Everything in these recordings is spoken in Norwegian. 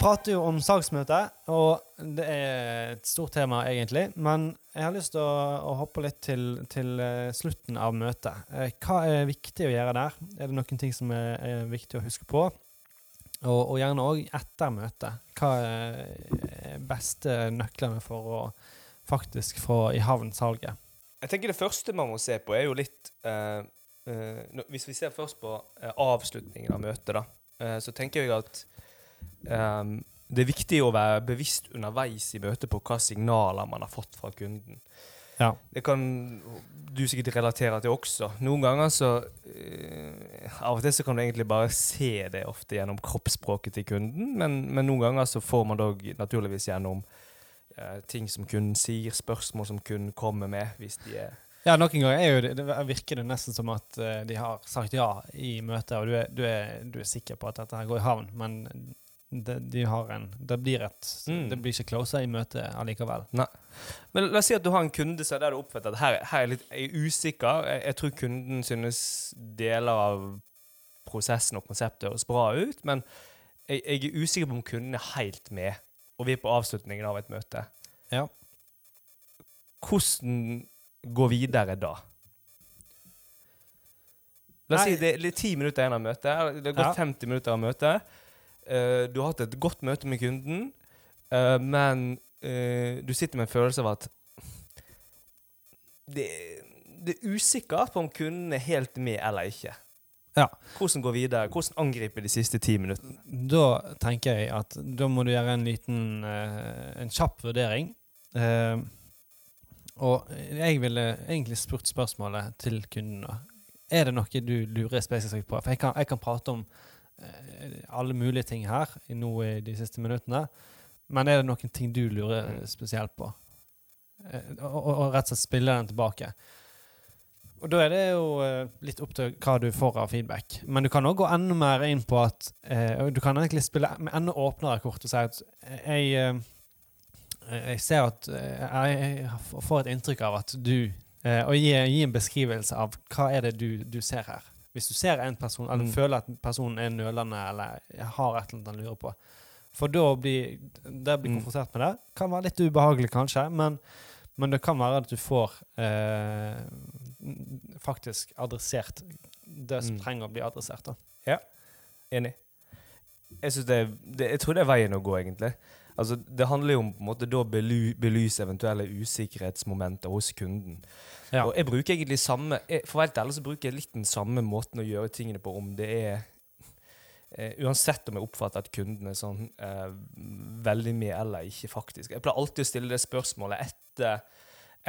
prater jo om salgsmøte, og det er et stort tema, egentlig. Men jeg har lyst til å, å hoppe litt til, til eh, slutten av møtet. Eh, Hva er viktig å gjøre der? Er det noen ting som er, er viktig å huske på? Og, og gjerne òg etter møtet. Hva er beste nøklene for å faktisk få i havn salget? Jeg tenker Det første man må se på, er jo litt eh, eh, Hvis vi ser først på eh, avslutningen av møtet, da, eh, så tenker jeg at eh, det er viktig å være bevisst underveis i møtet på hva signaler man har fått fra kunden. Ja. Det kan du sikkert relatere til også. Noen ganger så uh, Av og til så kan du egentlig bare se det ofte gjennom kroppsspråket til kunden, men, men noen ganger så får man dog naturligvis gjennom uh, ting som kunden sier, spørsmål som kunden kommer med, hvis de er Ja, noen ganger er det, det virker det nesten som at eh, de har sagt ja i møtet, og du er, du er, du er sikker på at dette her går i havn, men det, de har en, det blir et Mm. Det blir ikke closa i møtet allikevel. Men la oss si at du har en kunde som der du oppfatter at her, her er jeg litt jeg er usikker. Jeg, jeg tror kunden synes deler av prosessen og konseptet høres bra ut, men jeg, jeg er usikker på om kunden er helt med, og vi er på avslutningen av et møte. Ja. Hvordan gå videre da? La oss Nei. si det er ti minutter igjen av møtet. Det har gått Ja. 50 minutter av møtet. Eh, du har hatt et godt møte med kunden, uh, men uh, du sitter med en følelse av at det, det er usikkert på om kunden er helt med eller ikke. Ja. Hvordan går videre? Hvordan angripe de siste ti minuttene? Da tenker jeg at da må du gjøre en liten En kjapp vurdering. Og jeg ville egentlig spurt spørsmålet til kunden. da. Er det noe du lurer spesifikt på? For jeg kan, jeg kan prate om alle mulige ting her nå i de siste minuttene. Men er det noen ting du lurer spesielt på? Eh, og, og, og rett og slett spille den tilbake. Og da er det jo eh, litt opp til hva du får av feedback. Men du kan òg gå enda mer inn på at eh, Du kan egentlig spille med enda åpnere kort og si at jeg, eh, jeg ser at eh, jeg får et inntrykk av at du eh, Og gi, gi en beskrivelse av hva er det du, du ser her. Hvis du ser en person, eller Mm. føler at personen er nølende eller har et eller annet han lurer på. For da blir det blir Mm. konfrontert med det. Kan være litt ubehagelig, kanskje, men, men det kan være at du får eh, faktisk adressert det som Mm. trenger å bli adressert. da. Enig. Jeg, det, det, jeg tror det er veien å gå, egentlig. Altså, det handler jo om på en måte da bely, belyse eventuelle usikkerhetsmomenter hos kunden. Ja. Og jeg bruker egentlig samme jeg, For å være ærlig så bruker jeg litt den samme måten å gjøre tingene på om det er Uh, Uansett om jeg oppfatter at kunden er sånn uh, veldig med eller ikke, faktisk. Jeg pleier alltid å stille det spørsmålet etter,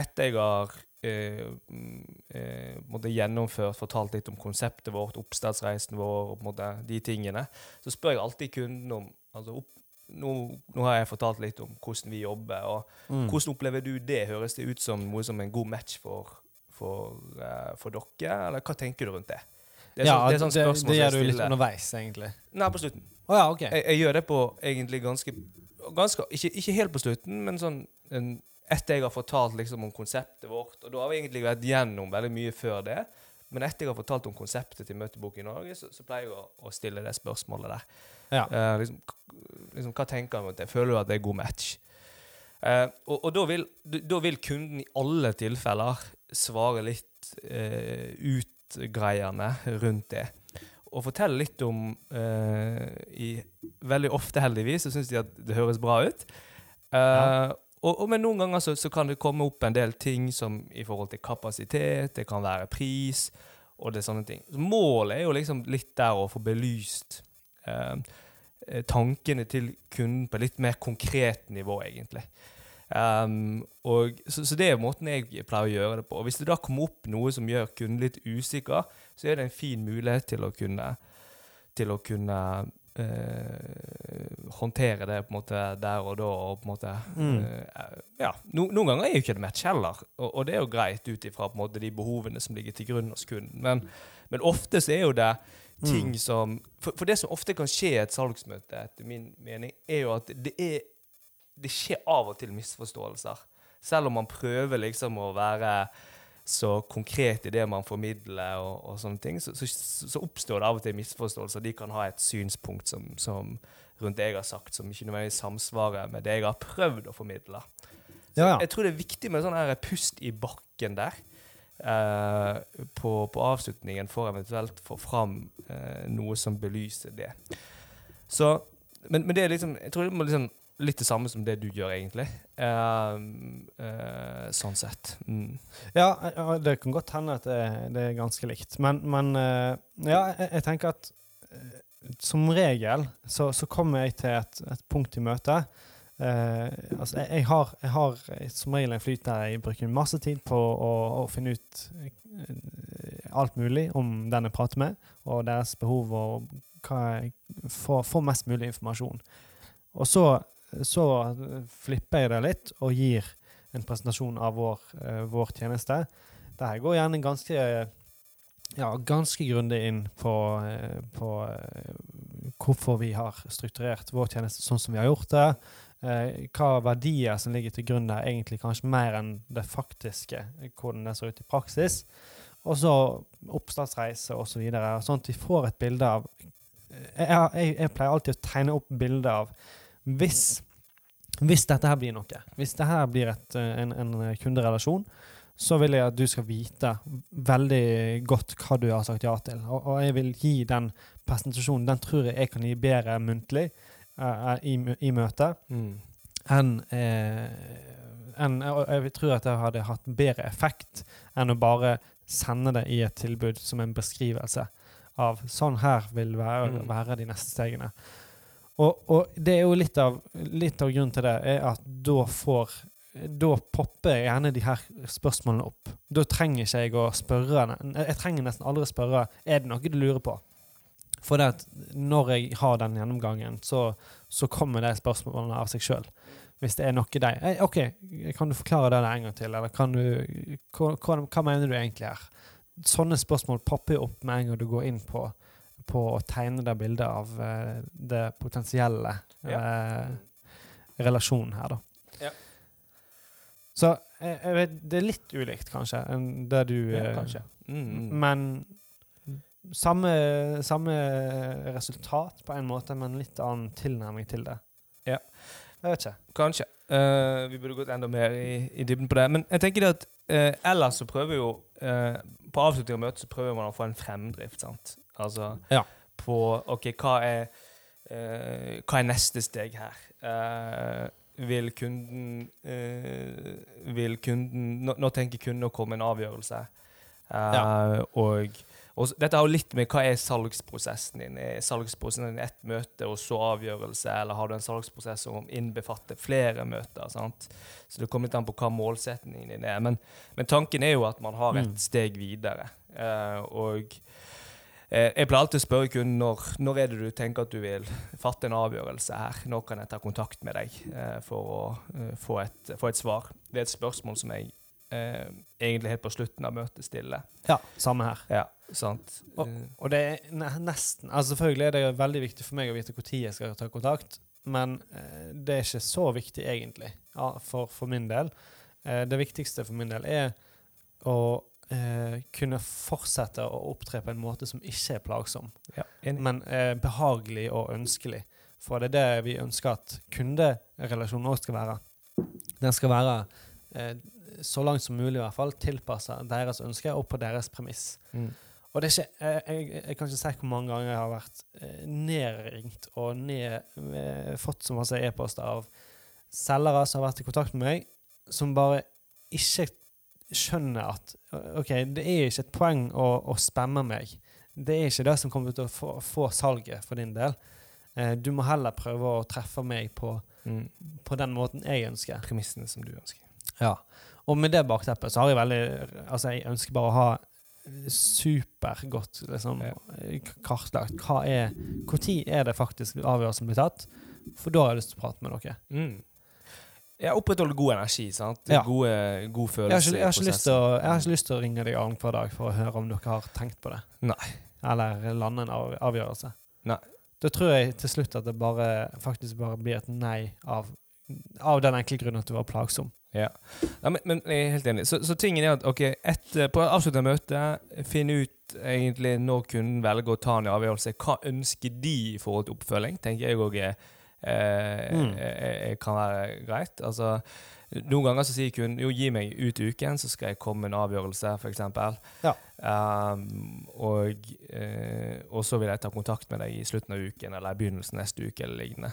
etter jeg har uh, gjennomført, fortalt litt om konseptet vårt, oppstartsreisen vår, måte de tingene. Så spør jeg alltid kunden om altså opp, nå, nå har jeg fortalt litt om hvordan vi jobber. og Mm. hvordan opplever du det? Høres det ut som noe som en god match for, for, uh, for dere, eller hva tenker du rundt det? Det er ja, sånn, det, er sånn det, spørsmål det som gjør du litt underveis, egentlig. Nei, på slutten. Å ja, OK. Jeg, jeg gjør det på egentlig ganske, ganske ikke, ikke helt på slutten, men sånn en, etter jeg har fortalt liksom om konseptet vårt. Og da har vi egentlig vært gjennom veldig mye før det. Men etter jeg har fortalt om konseptet til Møtebok i Norge, så, så pleier jeg å, å stille det spørsmålet der. Ja. Uh, liksom, liksom, hva tenker du om det? Føler du at det er god match? Uh, og og da, vil, da vil kunden i alle tilfeller svare litt uh, utgreiende rundt det. Og fortelle litt om i, Veldig ofte, heldigvis, så syns de at det høres bra ut. Ja. og, og Men noen ganger så, så kan det komme opp en del ting som i forhold til kapasitet, det kan være pris, og det er sånne ting. Så målet er jo liksom litt der å få belyst eh, tankene til kunden på litt mer konkret nivå, egentlig. Um, og, så, så det er måten jeg pleier å gjøre det på. Og Hvis det da kommer opp noe som gjør kunden litt usikker, så er det en fin mulighet til å kunne, til å kunne eh, håndtere det på en måte der og da. og på en måte Mm. eh, ja, no, Noen ganger er jo ikke det match heller, og, og det er jo greit ut ifra de behovene som ligger til grunn hos kunden. Men, men ofte så er jo det ting Mm. som for, for det som ofte kan skje i et salgsmøte, etter min mening, er jo at det er det skjer av og til misforståelser. Selv om man prøver liksom å være så konkret i det man formidler, og, og sånne ting, så, så, så, oppstår det av og til misforståelser. De kan ha et synspunkt som, som rundt det jeg har sagt, som ikke nødvendigvis samsvarer med det jeg har prøvd å formidle. Ja, ja. Jeg tror det er viktig med sånn her pust i bakken der. Eh, på, på, avslutningen for eventuelt få fram eh, noe som belyser det. Så, men, men, det er liksom Jeg tror det må liksom litt det samme som det du gjør, egentlig. Uh, uh, sånn sett. Mm. Ja, det kan godt hende at det, er ganske likt. Men, men uh, ja, jeg, tenker at som regel så, så, kommer jeg til et, et punkt i møtet. altså, jeg, jeg, har, jeg, har, som regel en flyt der jeg bruker masse tid på å, å finne ut alt mulig om den jeg prater med, og deres behov, og hva jeg får, får mest mulig informasjon. Og så så flipper jeg det litt og gir en presentasjon av vår, uh, vår tjeneste. Der går gjerne ganske ja, ganske grundig inn på, uh, på uh, hvorfor vi har strukturert vår tjeneste sånn som vi har gjort det. hva verdier som ligger til grunn der, egentlig kanskje mer enn det faktiske, hvordan det ser ut i praksis. Og så oppstartsreise osv. Så videre, sånn at de får et bilde av jeg, jeg, jeg pleier alltid å tegne opp bilde av hvis, hvis dette her blir noe, hvis dette her blir et, eh, en, en, kunderelasjon, så vil jeg at du skal vite veldig godt hva du har sagt ja til. Og, og jeg vil gi den presentasjonen Den tror jeg jeg kan gi bedre muntlig uh, i, i møtet mm. enn uh, en, Jeg tror at det hadde hatt bedre effekt enn å bare sende det i et tilbud som en beskrivelse av sånn her vil være, mm. være de neste stegene. Og, og, det er jo litt av, litt av grunnen til det, er at da får da popper gjerne de her spørsmålene opp. Da trenger ikke jeg å spørre Jeg trenger nesten aldri å spørre er det noe du lurer på. For det at når jeg har den gjennomgangen, så, så kommer de spørsmålene av seg sjøl. Hvis det er noe de hey, OK, kan du forklare det en gang til? Eller kan du hva, hva, hva mener du egentlig her? Sånne spørsmål popper jo opp med en gang du går inn på på å tegne det bildet av uh, det potensielle ja. uh, relasjonen her, da. Ja. Så jeg, jeg, vet, det er litt ulikt, kanskje, enn det du ja, eh, kanskje. Mm, mm. Men samme, samme, resultat på en måte, men litt annen tilnærming til det. Ja. Jeg vet ikke. Kanskje. Uh, vi burde gått enda mer i, i, dybden på det. Men jeg tenker det at uh, ellers så prøver jo uh, På avslutning av møtet så prøver man å få en fremdrift. sant? Altså ja. på OK, hva er, uh, hva er neste steg her? Uh, vil kunden uh, Vil kunden nå, nå, tenker kunden å komme en avgjørelse. Ja. Og, og, dette har litt med hva er salgsprosessen din. Er salgsprosessen din ett møte og så avgjørelse, eller har du en salgsprosess som innbefatter flere møter? sant? Så det kommer litt an på hva målsetningen din er. Men, men tanken er jo at man har et mm. steg videre. og jeg pleier alltid å spørre kunden når, når er det du tenker at du vil fatte en avgjørelse her. Når kan jeg ta kontakt med deg eh, for å uh, få, et, få, et, svar? Det er et spørsmål som jeg eh, egentlig helt på slutten av møtet stiller. Ja, samme her. Ja, sant. Og, og det er nesten altså Selvfølgelig er det veldig viktig for meg å vite når jeg skal ta kontakt, men eh, det er ikke så viktig egentlig ja, for, for, min del. Eh, det viktigste for min del er å eh, kunne fortsette å opptre på en måte som ikke er plagsom, ja, men eh, behagelig og ønskelig. For det er det vi ønsker at kunderelasjonen òg skal være. Den skal være eh, så langt som mulig i hvert fall tilpassa deres ønsker og på deres premiss. Mm. Og det er ikke, jeg, jeg, jeg, kan ikke si hvor mange ganger jeg har vært eh, nedringt og ned, eh, fått så masse e-poster av selgere som har vært i kontakt med meg, som bare ikke skjønner at OK, det er ikke et poeng å, å spamme meg. Det er ikke det som kommer til å få, få salget for din del. Eh, du må heller prøve å treffe meg på, mm. på, den måten jeg ønsker. Premissene som du ønsker. Ja. Og med det bakteppet så har jeg veldig Altså, jeg ønsker bare å ha supergodt liksom, kartlagt hva er Når er det faktisk avgjørelsen blir tatt? For da har jeg lyst til å prate med dere. Mm. Ja, opprettholde god energi. sant? Ja. Gode, god følelse jeg har, ikke, jeg, har ikke, lyst til å ringe deg annenhver dag for å høre om dere har tenkt på det. Nei. Eller lande en av, avgjørelse. Nei. Da tror jeg til slutt at det bare, faktisk bare blir et nei av av den enkle grunn at du var plagsom. Ja. ja men, men, jeg er helt enig. Så, så tingen er at ok, et, på avsluttet møte, finne ut egentlig når kunden velger å ta en avgjørelse. Hva ønsker de i forhold til oppfølging? tenker jeg òg eh, mm. kan være greit. Altså, noen ganger så sier kunden jo gi meg ut uken, så skal jeg komme med en avgjørelse, f.eks. Ja. Um, og, eh, og, så vil jeg ta kontakt med deg i slutten av uken eller i begynnelsen neste uke. eller lignende.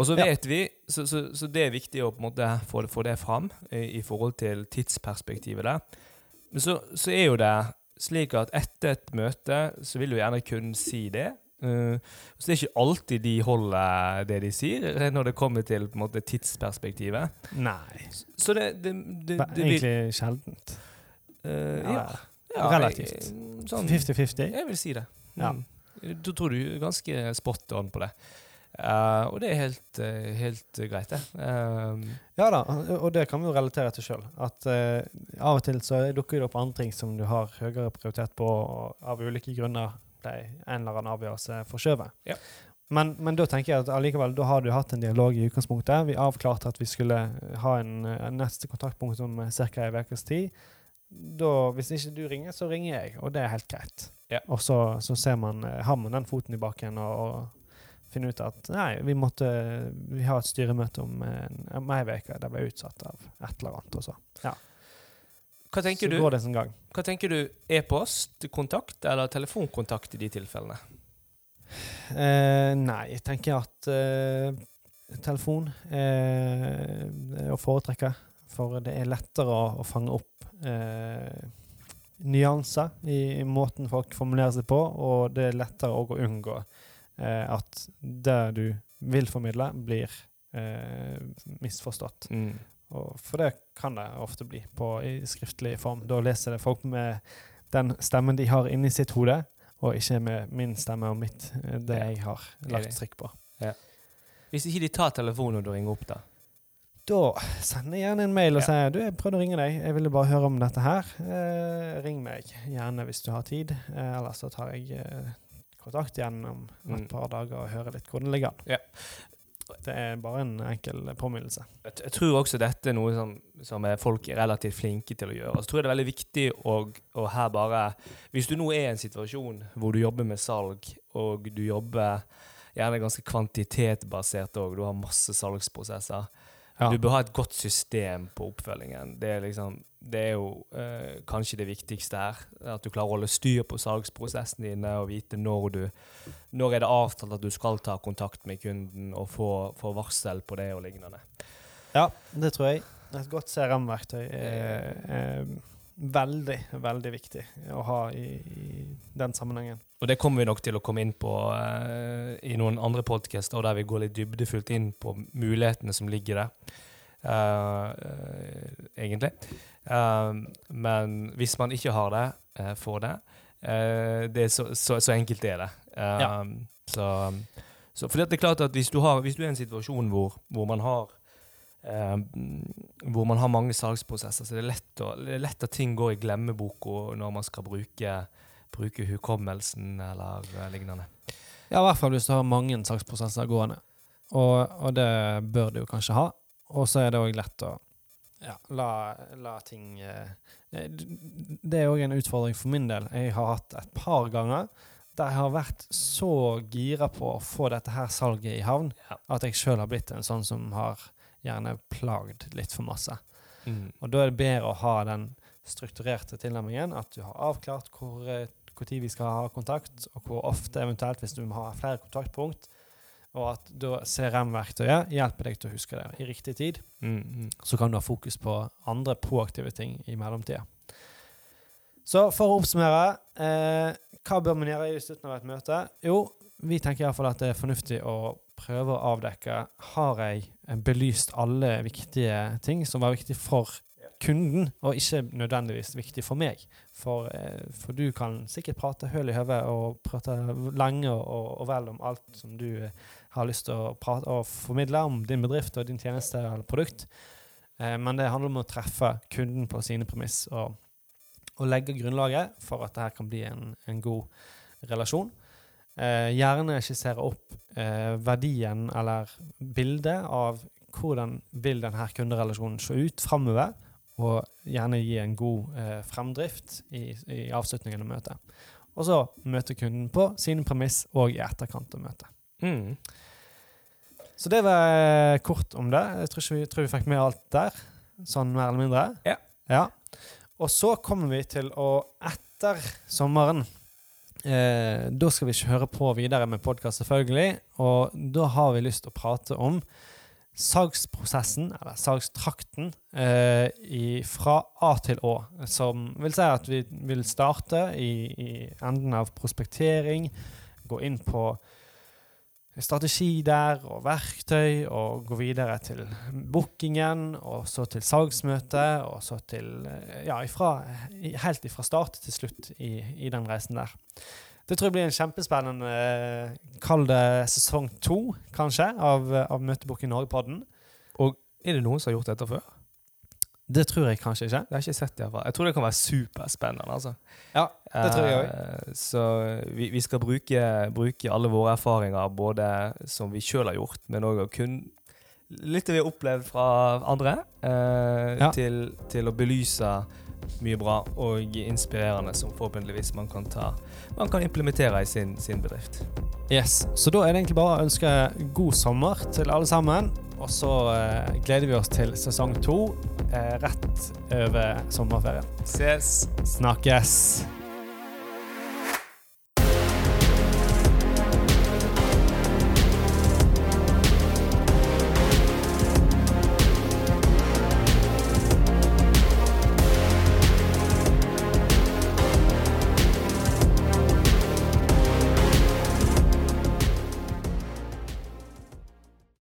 Og så vet ja. vi, så, så, så, det er viktig å på en måte få, få det fram i, i, forhold til tidsperspektivet der. Men så, så er jo det slik at etter et møte så vil jo gjerne kunden si det. Uh, så det er ikke alltid de holder det de sier, når det kommer til måte, tidsperspektivet. Nei. Så det, det, det, det Egentlig sjeldent. Uh, ja. ja. Relativt. 50-50? Sånn, jeg vil si det. Ja. Mm. Da tror du ganske spot on på det. Uh, og det er helt, helt greit, det. Ja da, og det kan vi jo relatere til sjøl. At av og til så dukker det opp andre ting som du har høyere prioritet på av ulike grunner ble en eller annen avgjørelse forskjøvet. Ja. Men, men, da tenker jeg at allikevel, da har du hatt en dialog i utgangspunktet. Vi avklarte at vi skulle ha en, en neste kontaktpunkt om ca. en ukes tid. Da, hvis ikke du ringer, så ringer jeg, og det er helt greit. Ja. Og så, så, ser man, har man den foten i baken og, og finner ut at nei, vi måtte vi har et styremøte om en, om ei uke. Det ble utsatt av et eller annet. Og så. Ja. Hva tenker du? gang. Hva tenker du? E-postkontakt eller telefonkontakt i de tilfellene? Eh, nei, jeg tenker at eh, telefon er å foretrekke. For det er lettere å, å fange opp eh, nyanser i, i, måten folk formulerer seg på, og det er lettere å unngå eh, at det du vil formidle, blir eh, misforstått. Mm. Og for det kan det ofte bli på, i skriftlig form. Da leser det folk med den stemmen de har inni sitt hode, og ikke med min stemme og mitt, eh, det jeg har lagt trykk på. Ja. Hvis ikke de tar telefonen når du ringer opp, da? Da sender jeg gjerne en mail og ja. sier du, jeg prøvde å ringe deg, jeg ville bare høre om dette her. Eh, ring meg gjerne hvis du har tid, eh, ellers så tar jeg eh, kontakt igjen om et mm. par dager og hører litt hvordan det ligger an. Ja. Det er bare en enkel påminnelse. Jeg, jeg tror også dette er noe som, som er folk er relativt flinke til å gjøre. Så tror jeg det er veldig viktig å, å her bare Hvis du nå er i en situasjon hvor du jobber med salg, og du jobber gjerne ganske kvantitetbasert òg, du har masse salgsprosesser, ja. Du bør ha et godt system på oppfølgingen. Det er, liksom, det er jo eh, kanskje det viktigste her. At du klarer å holde styr på salgsprosessen dine og vite når du Når er det avtalt at du skal ta kontakt med kunden og få, få varsel på det og lignende. Ja, det tror jeg. Et godt CRM-verktøy er, er veldig, veldig viktig å ha i, i, den sammenhengen. Og det kommer vi nok til å komme inn på uh, i noen andre podkaster, der vi går litt dybdefullt inn på mulighetene som ligger der, uh, uh, egentlig. men hvis man ikke har det, får det. det er så, så, så, enkelt er det. Ja. Så, så for det er klart at hvis du, har, hvis du er i en situasjon hvor, hvor man har eh, hvor man har mange salgsprosesser, så det er lett, å, det er lett at ting går i glemmeboka når man skal bruke, bruke hukommelsen eller uh, lignende. Ja, i hvert fall hvis du har mange salgsprosesser gående. Og, og, det bør du jo kanskje ha. Og så er det òg lett å ja, la, la, ting eh, Det er òg en utfordring for min del. Jeg har hatt et par ganger der jeg har vært så gira på å få dette her salget i havn ja. at jeg sjøl har blitt en sånn som har gjerne plagd litt for masse. Mm. Og da er det bedre å ha den strukturerte tilnærmingen, at du har avklart hvor når vi skal ha kontakt, og hvor ofte eventuelt hvis du må ha flere kontaktpunkt. Og at da CRM-verktøyet hjelper deg til å huske det i riktig tid. Mm, mm. Så kan du ha fokus på andre proaktive ting i mellomtida. Så for å oppsummere, eh, hva bør man gjøre i slutten av et møte? Jo, vi tenker iallfall at det er fornuftig å prøve å avdekke har jeg belyst alle viktige ting som var viktig for kunden, og ikke nødvendigvis viktig for meg. For, eh, for du kan sikkert prate høl i hodet og prate lenge og, og, vel om alt som du eh, har lyst til å prate og formidle om din bedrift og din tjeneste eller produkt. Eh, men det handler om å treffe kunden på sine premiss og, og legge grunnlaget for at dette kan bli en, en god relasjon. Eh, gjerne skissere opp eh, verdien eller bildet av hvordan vil denne kunderelasjonen se ut framover, og gjerne gi en god eh, fremdrift i, i avslutningen av møtet. Og så møte kunden på sine premiss og i etterkant av møtet. Mm. Så det var eh, kort om det. Jeg tror, vi, tror vi fikk med alt der, sånn mer eller mindre. Ja. ja. Og så kommer vi til å, etter sommeren eh, Da skal vi kjøre på videre med podkast, selvfølgelig. Og da har vi lyst til å prate om salgsprosessen, eller salgstrakten, eh, i, fra A til Å. Som vil si at vi vil starte i, i enden av prospektering, gå inn på strategi der, og verktøy, og gå videre til bookingen, og så til salgsmøtet, og så til eh, Ja, ifra, helt ifra start til slutt i, i den reisen der. Det tror jeg blir en kjempespennende eh, Kall det sesong to, kanskje, av, av Møtebooking Norge-podden. Og er det noen som har gjort dette før? Det tror jeg kanskje ikke. Det har jeg ikke sett i hvert fall. Jeg tror det kan være superspennende. altså. Ja, det tror jeg også. Så vi, vi skal bruke, bruke alle våre erfaringer, både som vi sjøl har gjort, men òg kun litt det vi har opplevd fra andre, eh, Ja. til, til å belyse mye bra og inspirerende som forhåpentligvis man kan ta man kan implementere i sin, sin bedrift. Yes, Så da er det egentlig bare å ønske god sommer til alle sammen. Og så eh, gleder vi oss til sesong to eh, rett over sommerferien. Ses! Snakkes!